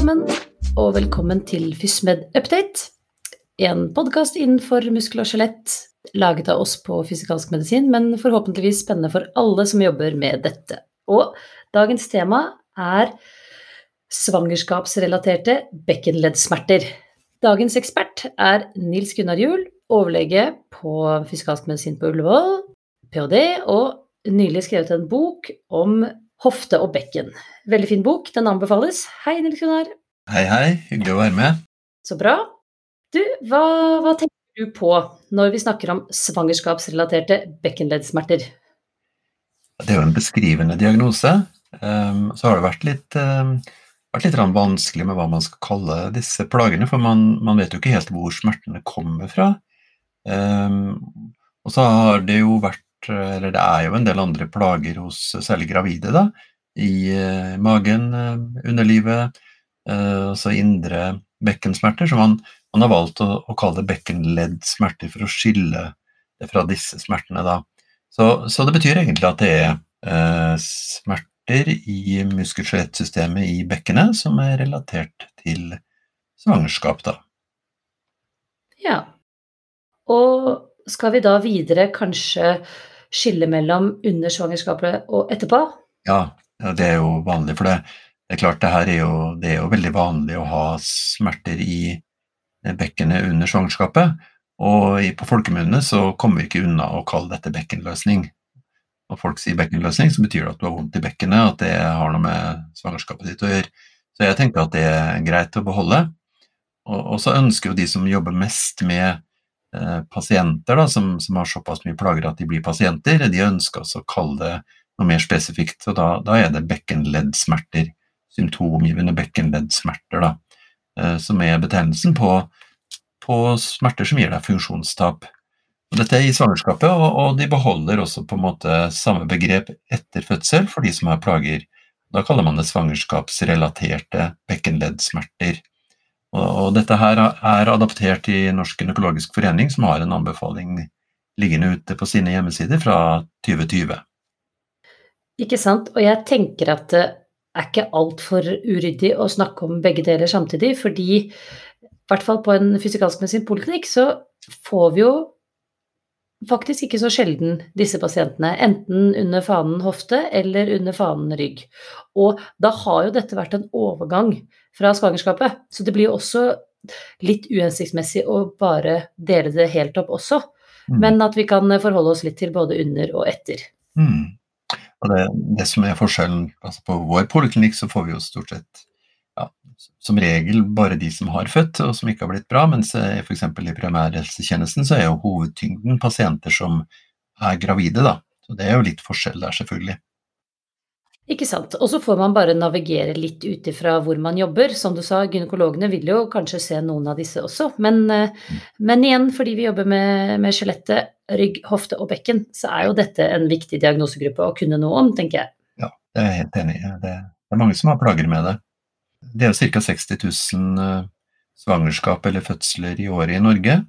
sammen, og velkommen til FysMed Update. En podkast innenfor muskel og skjelett, laget av oss på fysikalsk medisin, men forhåpentligvis spennende for alle som jobber med dette. Og dagens tema er svangerskapsrelaterte bekkenleddsmerter. Dagens ekspert er Nils Gunnar Juel, overlege på fysikalsk medisin på Ullevål, ph.d., og nylig skrevet en bok om hofte og bekken. Veldig fin bok, den anbefales. Hei, Nils Gunnar. Hei, hei. Hyggelig å være med. Så bra. Du, hva, hva tenker du på når vi snakker om svangerskapsrelaterte bekkenleddsmerter? Det er jo en beskrivende diagnose. Um, så har det vært litt, um, vært litt vanskelig med hva man skal kalle disse plagene, for man, man vet jo ikke helt hvor smertene kommer fra. Um, og så har det jo vært eller det er jo en del andre plager hos særlig gravide, da. I uh, magen, uh, underlivet, uh, altså indre bekkensmerter. Så man, man har valgt å, å, kalle det bekkenleddsmerter for å skille det fra disse smertene, da. Så, så det betyr egentlig at det er smerter i muskel-skjelettsystemet i bekkenet som er relatert til svangerskap, da. Ja. Og skal vi da videre kanskje skille mellom under svangerskapet og etterpå? Ja, det er jo vanlig. For det, det er klart, det her er jo, det er jo veldig vanlig å ha smerter i bekkenet under svangerskapet. Og på folkemunne så kommer vi ikke unna å kalle dette bekkenløsning. Når folk sier bekkenløsning, så betyr det at du har vondt i bekkenet, at det har noe med svangerskapet ditt å gjøre. Så jeg tenker at det er greit å beholde. Og, så ønsker jo de som jobber mest med pasienter da, som, som, har såpass mye plager at de blir pasienter, de ønsker å kalle det noe mer spesifikt. og Da, da er det bekkenleddsmerter, symptomgivende bekkenleddsmerter, da, eh, som er betegnelsen på, på, smerter som gir deg funksjonstap. Og dette er i svangerskapet, og, og, de beholder også på en måte samme begrep etter fødsel for de som har plager. Da kaller man det svangerskapsrelaterte bekkenleddsmerter. Og dette her er adaptert i Norsk gynekologisk forening, som har en anbefaling liggende ute på sine hjemmesider fra 2020. Ikke sant. Og jeg tenker at det er ikke altfor uryddig å snakke om begge deler samtidig, fordi i hvert fall på en fysikalsk medisin poliklinikk så får vi jo faktisk ikke så sjelden disse pasientene, enten under fanen hofte eller under fanen rygg. Og da har jo dette vært en overgang fra svangerskapet, så det blir jo også litt uhensiktsmessig å bare dele det helt opp også. Mm. Men at vi kan forholde oss litt til både under og etter. Mm. Og det, det, som er forskjellen altså På vår poliklinikk så får vi jo stort sett som regel bare de som har født og som ikke har blitt bra, mens f.eks. i primærhelsetjenesten så er jo hovedtyngden pasienter som er gravide, da. Så det er jo litt forskjell der, selvfølgelig. Ikke sant. Og så får man bare navigere litt ut ifra hvor man jobber. Som du sa, gynekologene vil jo kanskje se noen av disse også. Men, eh, men igjen, fordi vi jobber med, med skjelettet, rygg, hofte og bekken, så er jo dette en viktig diagnosegruppe å kunne noe om, tenker jeg. Ja, det er jeg helt enig i. Det er mange som har plager med det. Det er jo ca. 60 000 eh, svangerskap eller fødsler i året i Norge.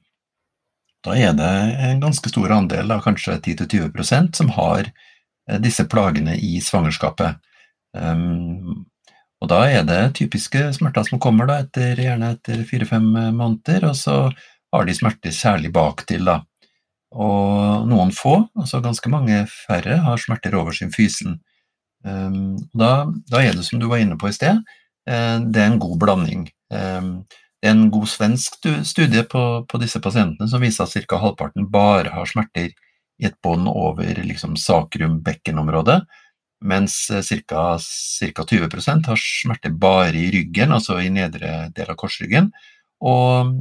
Da er det en ganske stor andel, kanskje 10-20% som har Eh, disse plagene i svangerskapet. Um, og da er det typiske smerter som kommer da, etter, gjerne etter fire-fem måneder, og så har de smerter særlig baktil. da. Og noen få, altså ganske mange færre, har smerter over symfysen. Um, da, da, er det som du var inne på i sted, det er en god blanding. Um, det er en god svensk studie på, på disse pasientene som viser at ca. halvparten bare har smerter i et bånd over liksom, sakrum-bekkenområdet, mens ca. 20% har smerter bare i ryggen, altså i nedre del av korsryggen, og,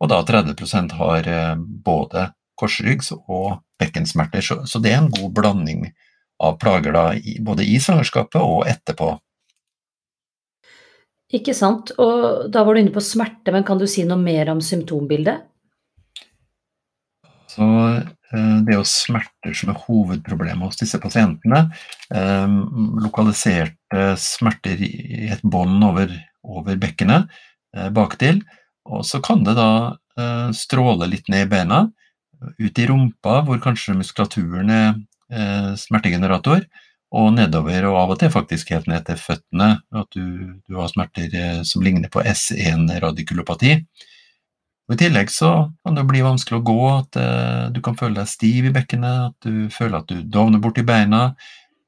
og da 30% har eh, både korsryggs- og bekkensmerter. Så, så, det er en god blanding av plager da, både i svangerskapet og etterpå. Ikke sant. Og da var du inne på smerte, men kan du si noe mer om symptombildet? Så Eh, det er jo smerter som er hovedproblemet hos disse pasientene. Eh, lokaliserte smerter i et bånd over, over, bekkenet eh, baktil. Og så kan det da stråle litt ned i bena, ut i rumpa hvor kanskje muskulaturen er smertegenerator, og nedover, og av og til faktisk helt ned til føttene. At du, du har smerter eh, som ligner på S1-radikulopati. Og I tillegg så kan det bli vanskelig å gå, at uh, du kan føle deg stiv i bekkenet, at du føler at du dovner borti beina,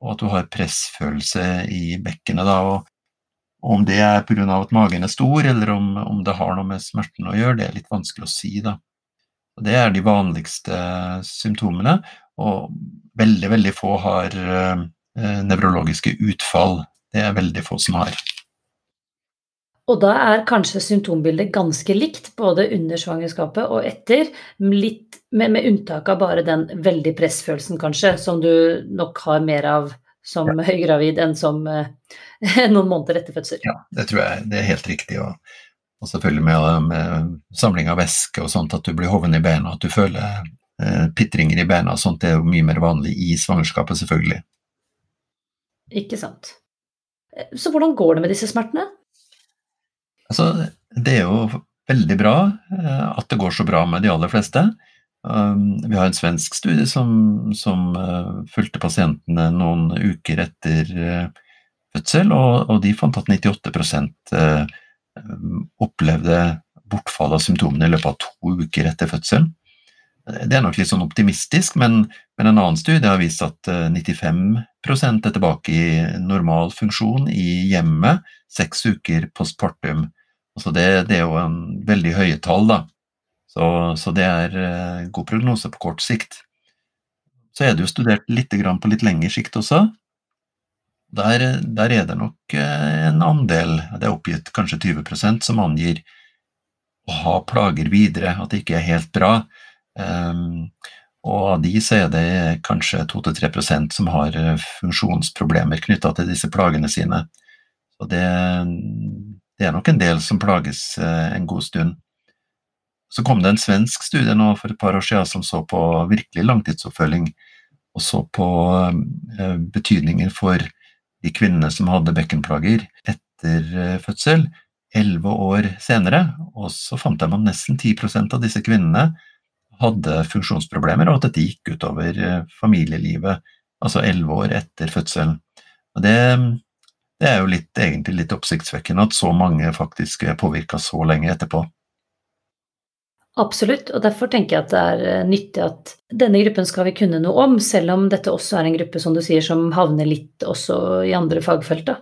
og at du har pressfølelse i bekkenet. da, og om det er pga. at magen er stor, eller om, om, det har noe med smerten å gjøre, det er litt vanskelig å si. da. Og det er de vanligste symptomene, og veldig, veldig få har nevrologiske utfall. Det er veldig få som har. Og da er kanskje symptombildet ganske likt både under svangerskapet og etter, litt, med, med, unntak av bare den veldig pressfølelsen, kanskje, som du nok har mer av som ja. høygravid enn som eh, noen måneder etter fødsel. Ja, det tror jeg det er helt riktig. Og, og selvfølgelig med, med, samling av væske og sånt, at du blir hoven i beina, at du føler eh, pitringer i beina og sånt, det er jo mye mer vanlig i svangerskapet, selvfølgelig. Ikke sant. Så hvordan går det med disse smertene? Altså, det er jo veldig bra eh, at det går så bra med de aller fleste. Um, vi har en svensk studie som, som uh, fulgte pasientene noen uker etter fødsel, og, og, de fant at 98 uh, opplevde bortfall av symptomene i løpet av to uker etter fødsel. Det er nok litt sånn optimistisk, men, men en annen studie har vist at 95 er tilbake i normal funksjon i hjemmet seks uker postpartum. Altså det, det, er jo en veldig høye tall, da. Så, så det er uh, god prognose på kort sikt. Så er det jo studert litt på litt lengre sikt også. Der, der, er det nok uh, en andel, det er oppgitt kanskje 20% som angir å ha plager videre, at det ikke er helt bra. Um, og av de så er det kanskje 2-3% som har eh, funksjonsproblemer knytta til disse plagene sine. Så det, det er nok en del som plages eh, en god stund. Så kom det en svensk studie nå for et par år siden som så på virkelig langtidsoppfølging, og så på eh, betydningen for de kvinnene som hadde bekkenplager etter fødsel, elleve år senere, og så fant de at nesten 10 av disse kvinnene hadde funksjonsproblemer, og at dette gikk utover familielivet, altså elleve år etter fødselen. Og det det er jo litt, egentlig litt oppsiktsvekkende at så mange faktisk er påvirka så lenge etterpå. Absolutt, og derfor tenker jeg at det er eh, nyttig at denne gruppen skal vi kunne noe om, selv om dette også er en gruppe som du sier, som havner litt også i andre fagfelt.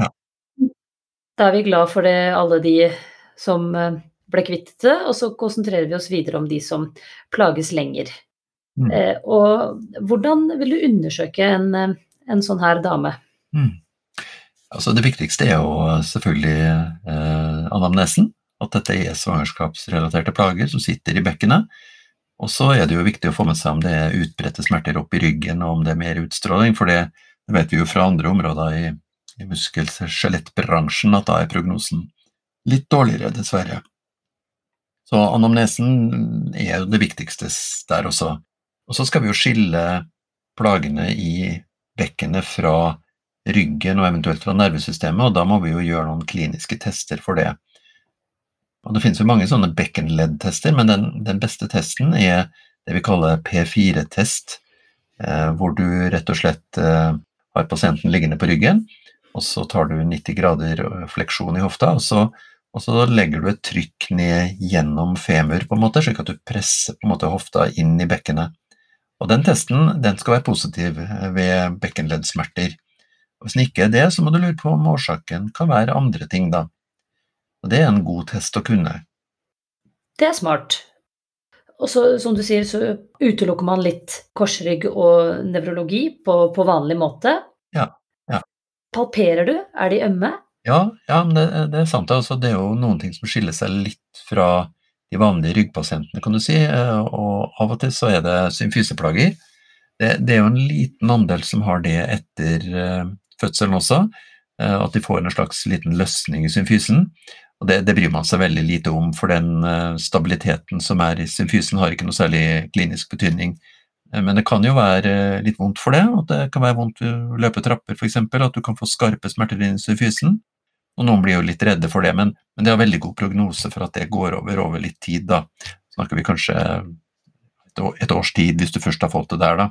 Ja. Da er vi glad for det, alle de som eh, ble kvitt det, og så konsentrerer vi oss videre om de som plages lenger. Mm. Eh, og hvordan vil du undersøke en, en sånn her dame? Mm. Altså det viktigste er jo selvfølgelig eh, anamnesen, at dette er svangerskapsrelaterte plager som sitter i bekkenet. Og så er det jo viktig å få med seg om det er utbredte smerter opp i ryggen, og om det er mer utstråling, for det, det vet vi jo fra andre områder i, i muskel-skjelettbransjen at da er prognosen litt dårligere, dessverre. Så anamnesen er jo det viktigste der også. Og så skal vi jo skille plagene i bekkenet fra ryggen og eventuelt fra nervesystemet, og da må vi jo gjøre noen kliniske tester for det. Og Det finnes jo mange sånne bekkenleddtester, men den, den, beste testen er det vi kaller P4-test, eh, hvor du rett og slett eh, har pasienten liggende på ryggen, og så tar du 90 grader fleksjon i hofta, og så, og så legger du et trykk ned gjennom femur, på en måte, slik at du presser på en måte hofta inn i bekkenet. Og Den testen den skal være positiv ved bekkenleddsmerter. Hvis den ikke er det, så må du lure på om årsaken kan være andre ting, da. Og det er en god test å kunne. Det er smart. Og så, som du sier, så utelukker man litt korsrygg og nevrologi på, på vanlig måte. Ja, ja. Palperer du? Er de ømme? Ja, ja det, det, er sant. Altså, det er jo noen ting som skiller seg litt fra de vanlige ryggpasientene, kan du si. Eh, og av og til så er det symfyseplager. Det, det er jo en liten andel som har det etter eh, fødselen også, eh, at de får en slags liten løsning i symfysen. Og det, det, bryr man seg veldig lite om, for den stabiliteten som er i symfysen har ikke noe særlig klinisk betydning. Men det kan jo være litt vondt for det, at det kan være vondt å løpe trapper f.eks., at du kan få skarpe smerter i symfysen. Og noen blir jo litt redde for det, men, men det har veldig god prognose for at det går over over litt tid. da. Snakker vi kanskje et, år, et års tid, hvis du først har fått det der, da.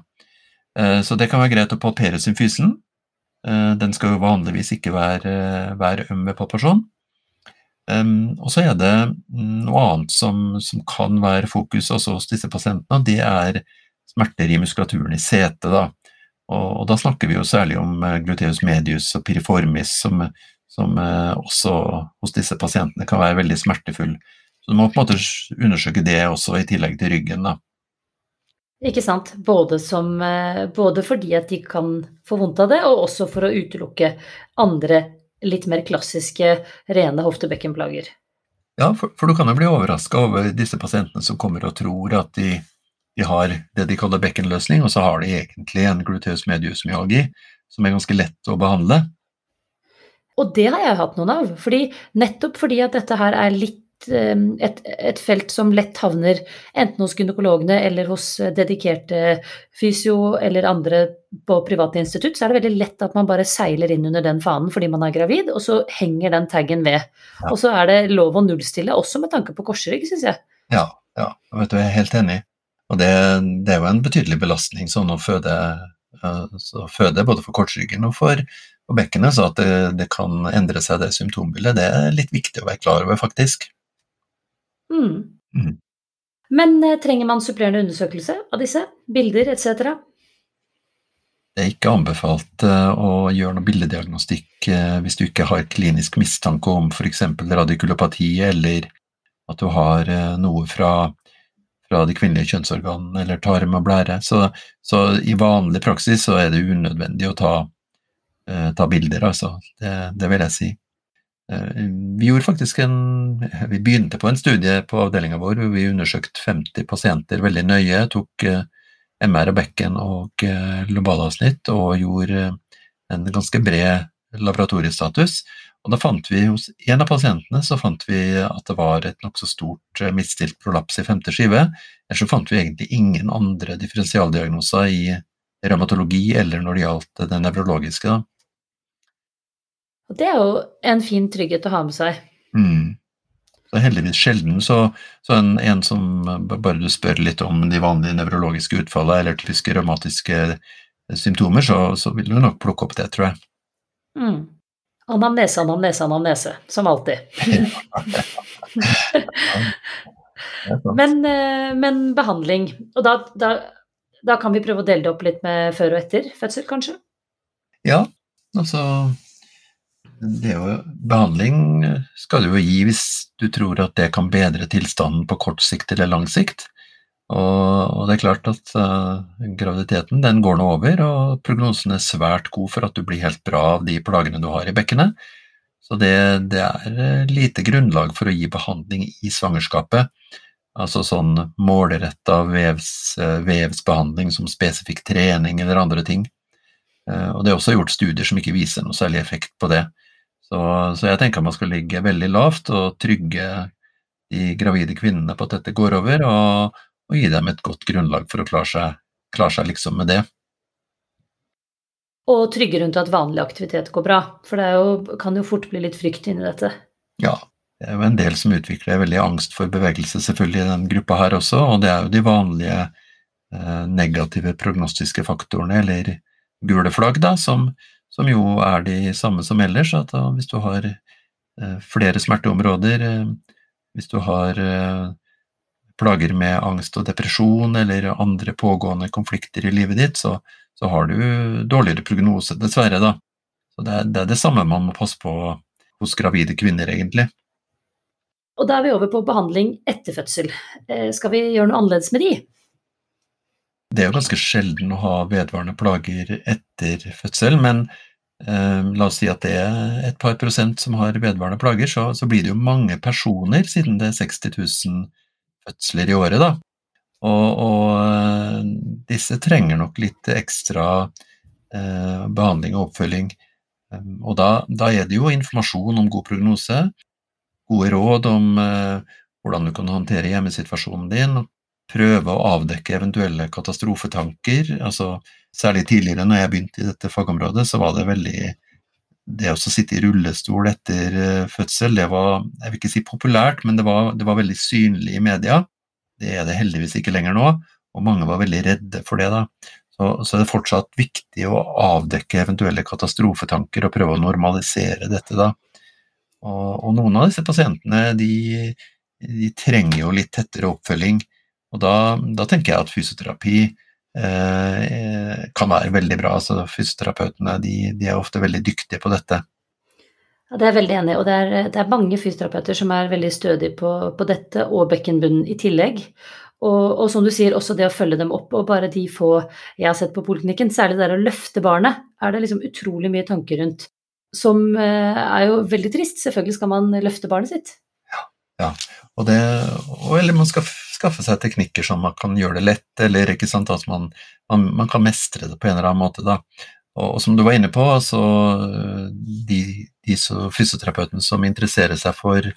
Så det kan være greit å palpere symfysen, Den skal jo vanligvis ikke være, være øm ved palpasjon. Og så er det noe annet som, som, kan være fokus også hos disse pasientene, og det er smerter i muskulaturen i setet. Da. Og, og, da snakker vi jo særlig om gluteus medius og piriformis, som, som uh, også hos disse pasientene kan være veldig smertefull. Så du må på en måte undersøke det også, i tillegg til ryggen. da. Ikke sant. Både, som, eh, både, fordi at de kan få vondt av det, og også for å utelukke andre litt mer klassiske rene hofte-bekkenplager. Ja, for, for, du kan jo bli overraska over disse pasientene som kommer og tror at de, de, har det de kaller bekkenløsning, og så har de egentlig en gluteus medius-myalgi som er ganske lett å behandle. Og det har jeg hatt noen av. Fordi, nettopp fordi at dette her er litt Ehm, et, et, felt som lett havner enten hos gynekologene eller hos eh, dedikerte fysio eller andre på private institutt, så er det veldig lett at man bare seiler inn under den fanen fordi man er gravid, og så henger den taggen ved. Ja. Og så er det lov å nullstille, også med tanke på korsrygg, syns jeg. Ja, ja, vet du, jeg er helt enig. Og det, det er jo en betydelig belastning sånn å føde, så føde både for korsryggen og for og bekkenet, så at det, det, kan endre seg, det symptombildet, det er litt viktig å være klar over, faktisk. Mm. Mm. Men eh, trenger man supplerende undersøkelse av disse? Bilder etc.? Det er ikke anbefalt eh, å gjøre noe bildediagnostikk eh, hvis du ikke har klinisk mistanke om f.eks. radikulopati, eller at du har noe fra, fra de kvinnelige kjønnsorganene eller tarm og blære. Så, så, i vanlig praksis så er det unødvendig å ta, ta bilder, altså. Det, det vil jeg si. Eh, vi gjorde faktisk en Vi begynte på en studie på avdelinga vår hvor vi undersøkte 50 pasienter veldig nøye. Tok eh, MR og bekken og eh, lobalavsnitt og gjorde en ganske bred laboratoriestatus. Og da fant vi hos en av pasientene så fant vi at det var et nokså stort midtstilt prolaps i femte skive. Ellers så fant vi egentlig ingen andre differensialdiagnoser i revmatologi eller når det gjaldt det nevrologiske. Det er jo en fin trygghet å ha med seg. Mm. Så heldigvis sjelden så, så en, en, som bare du spør litt om de vanlige nevrologiske utfallene eller typiske revmatiske symptomer, så, så, vil du nok plukke opp det, tror jeg. Mm. Anamnese, anamnese, anamnese, som alltid. men, eh, men, behandling, og da, da, da kan vi prøve å dele det opp litt med før og etter fødsel, kanskje? Ja, altså det er jo, behandling skal du jo gi hvis du tror at det kan bedre tilstanden på kort sikt eller lang sikt. Og, det er klart at uh, graviditeten den går nå over, og prognosen er svært god for at du blir helt bra av de plagene du har i bekkenet. Så det, det er eh, lite grunnlag for å gi behandling i svangerskapet. Altså sånn målretta vevs, uh, vevsbehandling som spesifikk trening eller andre ting. Og det er også gjort studier som ikke viser noe særlig effekt på det. Så, så, jeg tenker man skal ligge veldig lavt og trygge de gravide kvinnene på at dette går over, og, og gi dem et godt grunnlag for å klare seg, klare seg liksom med det. Og trygge rundt at vanlig aktivitet går bra, for det jo, kan jo fort bli litt frykt inni dette. Ja, det er jo en del som utvikler veldig angst for bevegelse selvfølgelig i den gruppa her også, og det er jo de vanlige eh, negative prognostiske faktorene, eller gule flagg, da, som, som jo er de samme som ellers. At da, hvis du har eh, flere smerteområder, eh, hvis du har eh, plager med angst og depresjon eller andre pågående konflikter i livet ditt, så, så har du dårligere prognose, dessverre. da. Så det er, det er det samme man må passe på hos gravide kvinner, egentlig. Og da er vi over på behandling etter fødsel. Skal vi gjøre noe annerledes med de? Det er jo ganske sjelden å ha vedvarende plager etter fødsel, men eh, la oss si at det er et par prosent som har vedvarende plager, så, så, blir det jo mange personer, siden det er 60 000 fødsler i året, da. Og, og eh, disse trenger nok litt ekstra eh, behandling og oppfølging. Um, og da, da, er det jo informasjon om god prognose, gode råd om eh, hvordan du kan håndtere hjemmesituasjonen din, prøve å avdekke eventuelle katastrofetanker. altså Særlig tidligere, når jeg begynte i dette fagområdet, så var det veldig Det å sitte i rullestol etter eh, fødsel, det var jeg vil ikke si populært, men det var, det var veldig synlig i media. Det er det heldigvis ikke lenger nå, og mange var veldig redde for det. da. så, så er det fortsatt viktig å avdekke eventuelle katastrofetanker og prøve å normalisere dette. da. Og, og noen av disse pasientene de, de, trenger jo litt tettere oppfølging, og da, da tenker jeg at fysioterapi kan være veldig bra. altså Fysioterapeutene de, de er ofte veldig dyktige på dette. Ja, Det er jeg veldig enig. Og det er, det er, mange fysioterapeuter som er veldig stødige på, på dette, og bekkenbunnen i tillegg. Og, og, som du sier, også det å følge dem opp. Og bare de få jeg har sett på poliklinikken, særlig det å løfte barnet, er det liksom utrolig mye tanker rundt. Som eh, er jo veldig trist. Selvfølgelig skal man løfte barnet sitt. Ja, ja. Og det, og, eller man skal skaffe seg teknikker som man kan gjøre det lett, eller ikke sant, at man, man, man kan mestre det på en eller annen måte. da. Og, og som du var inne på, så de, de fysioterapeutene som interesserer seg for,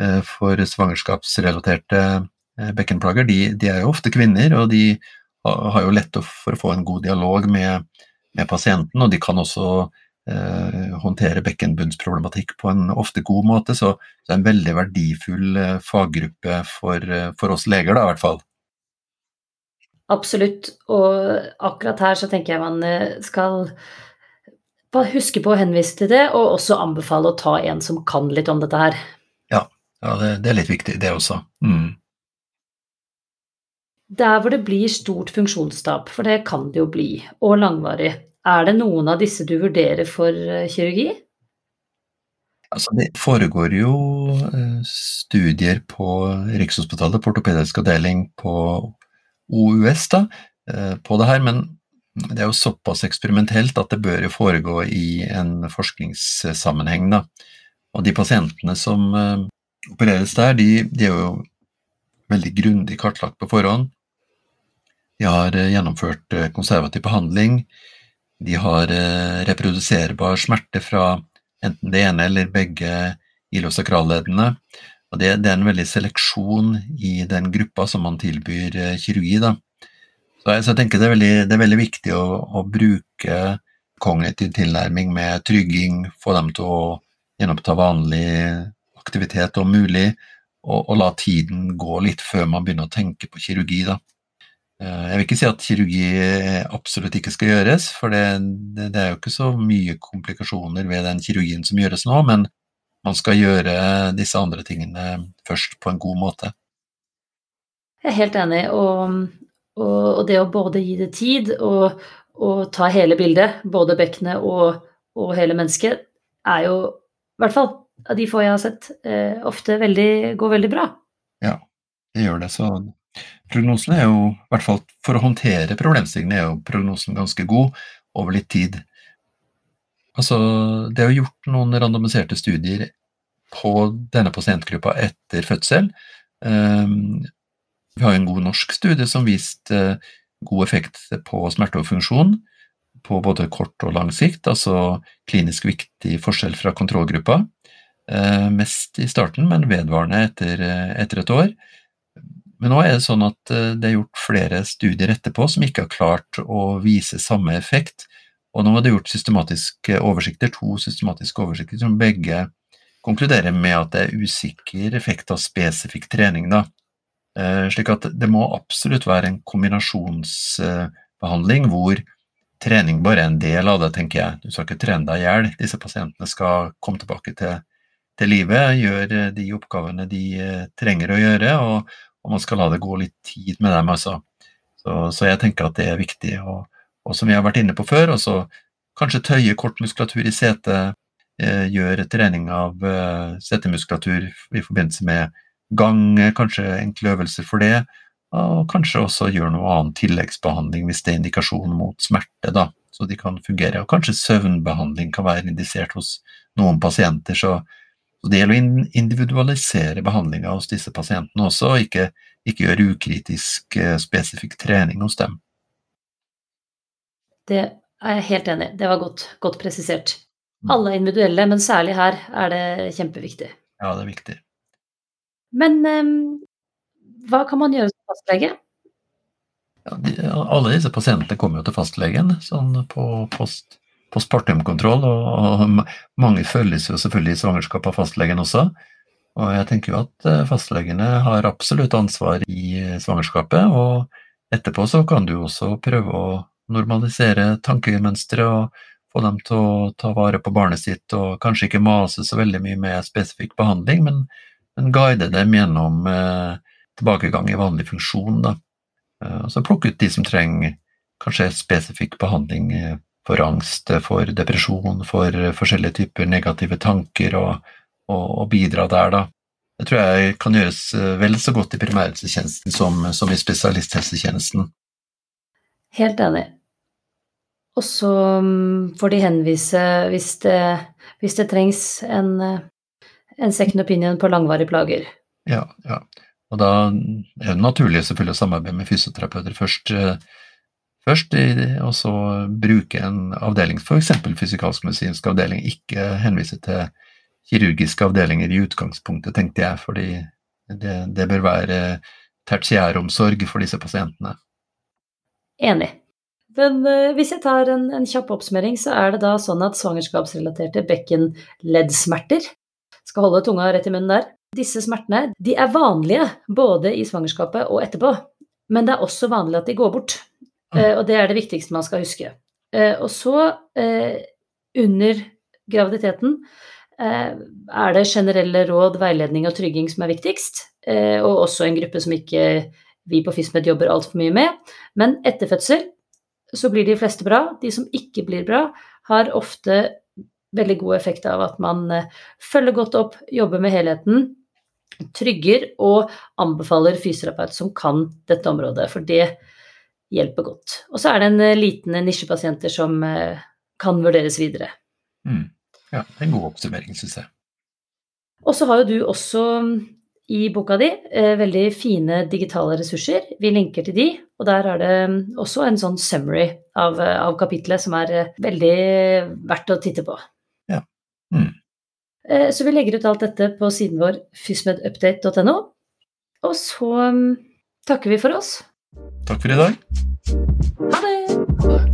eh, for svangerskapsrelaterte eh, bekkenplager, de, de, er jo ofte kvinner, og de har jo lett for å få en god dialog med, med pasienten, og de kan også eh, håndtere bekkenbunnsproblematikk på en ofte god måte, så det er en veldig verdifull eh, faggruppe for, for oss leger, da, i hvert fall. Absolutt, og akkurat her så tenker jeg man eh, skal huske på å henvise til det, og også anbefale å ta en som kan litt om dette her. Ja, ja det, det, er litt viktig, det også. Mm. Der hvor det blir stort funksjonstap, for det kan det jo bli, og langvarig, er det noen av disse du vurderer for eh, kirurgi? Altså, det foregår jo eh, studier på Rikshospitalet, på ortopedisk avdeling på OUS da, eh, på det her, men det er jo såpass eksperimentelt at det bør jo foregå i en forskningssammenheng. Da. Og de pasientene som opereres der, de, de er jo veldig grundig kartlagt på forhånd. De har gjennomført konservativ behandling. De har reproduserbar smerte fra enten det ene eller begge ilosakralleddene. Og det, det, er en veldig seleksjon i den gruppa som man tilbyr eh, kirurgi. Da. Så, jeg, så jeg tenker det er veldig, det er veldig viktig å, å, bruke kognitiv tilnærming med trygging, få dem til å gjenoppta vanlig aktivitet om mulig, og, og, la tiden gå litt før man begynner å tenke på kirurgi. Da. Eh, jeg vil ikke si at kirurgi absolutt ikke skal gjøres, for det, det, det er jo ikke så mye komplikasjoner ved den kirurgien som gjøres nå, men man skal gjøre disse andre tingene først på en god måte. Jeg er helt enig, og, og, og det å både gi det tid og, og ta hele bildet, både bekkenet og, hele mennesket, er jo i hvert fall av de få jeg har sett, eh, ofte veldig, går veldig bra. Ja, det gjør det. Så prognosen er jo, i hvert fall for å håndtere problemstillingene, er jo prognosen ganske god over litt tid. Altså, det er jo gjort noen randomiserte studier på denne pasientgruppa etter fødsel. Um, vi har en god norsk studie som viste uh, god effekt på smerte og funksjon på både kort og lang sikt, altså klinisk viktig forskjell fra kontrollgruppa. Uh, mest i starten, men vedvarende etter, uh, etter, et år. Men nå er det sånn at det er gjort flere studier etterpå som ikke har klart å vise samme effekt og nå er det gjort systematiske oversikter, to systematiske oversikter som begge konkluderer med at det er usikker effekt av spesifikk trening. Da. Eh, slik at det må absolutt være en kombinasjonsbehandling hvor trening bare er en del av det, tenker jeg. Du skal ikke trene deg i hjel. Disse pasientene skal komme tilbake til, til livet, gjøre de oppgavene de eh, trenger å gjøre, og, og, man skal la det gå litt tid med dem. Altså. Så, så jeg tenker at det er viktig. og og som vi har vært inne på før, også kanskje tøye kort muskulatur i setet, eh, gjøre trening av eh, setemuskulatur i forbindelse med gang, kanskje enkle øvelser for det, og kanskje også gjøre noe annen tilleggsbehandling hvis det er indikasjon mot smerte, da, så de kan fungere. Og kanskje søvnbehandling kan være indisert hos noen pasienter. Så, så det gjelder å individualisere behandlinga hos disse pasientene også, og ikke, ikke gjøre ukritisk eh, spesifikk trening hos dem. Det er jeg helt enig i. Det var godt, godt presisert. Mm. Alle er individuelle, men særlig her er det kjempeviktig. Ja, det er viktig. Men um, hva kan man gjøre som fastlege? Ja, de, alle disse pasientene kommer jo til fastlegen sånn på post, postpartumkontroll, og, og, mange følges jo selvfølgelig i svangerskap av fastlegen også. Og jeg tenker jo at eh, fastlegene har absolutt ansvar i svangerskapet, og etterpå så kan du også prøve å normalisere tankemønstre og få dem til å ta vare på barnet sitt, og kanskje ikke mase så veldig mye med spesifikk behandling, men, men guide dem gjennom eh, tilbakegang i vanlig funksjon. Da. Eh, og så plukke ut de som trenger kanskje spesifikk behandling eh, for angst, for depresjon, for forskjellige typer negative tanker, og, og, og bidra der, da. Det tror jeg kan gjøres eh, vel så godt i primærhelsetjenesten som, som, i spesialisthelsetjenesten. Helt enig. Og så mm, får de henvise hvis det, hvis det trengs en, en second opinion på langvarige plager. Ja, ja. Og da er det naturlig selvfølgelig å samarbeide med fysioterapeuter først, eh, først og så bruke en avdeling, f.eks. fysikalsk-medisinsk avdeling, ikke henvise til kirurgiske avdelinger i utgangspunktet, tenkte jeg, fordi det, det bør være tertiæromsorg for disse pasientene. Enig. Men uh, hvis jeg tar en, en, kjapp oppsummering, så er det da sånn at svangerskapsrelaterte bekkenleddsmerter Skal holde tunga rett i munnen der. Disse smertene de er vanlige både i svangerskapet og etterpå, men det er også vanlig at de går bort. Uh, og det er det viktigste man skal huske. Uh, og så, under graviditeten, Eh, er det generelle råd, veiledning og trygging som er viktigst, eh, og også en gruppe som ikke vi på FISMED jobber altfor mye med. Men etter fødsel så blir de fleste bra. De som ikke blir bra, har ofte veldig god effekt av at man eh, følger godt opp, jobber med helheten, trygger og anbefaler fysioterapeut som kan dette området, for det hjelper godt. Og så er det en liten nisjepasienter som kan vurderes videre. Mm. Ja, det er en god oppsummering, syns jeg. Og så har jo du også mm, i boka di eh, veldig fine digitale ressurser. Vi linker til de, og der er det mm, også en sånn summary av, eh, av kapitlet som er eh, veldig verdt å titte på. Ja. Mm. Så vi legger ut alt dette på siden vår fysmedupdate.no. Og så mm, takker vi for oss. Takk for i dag. Ha det! Ha det.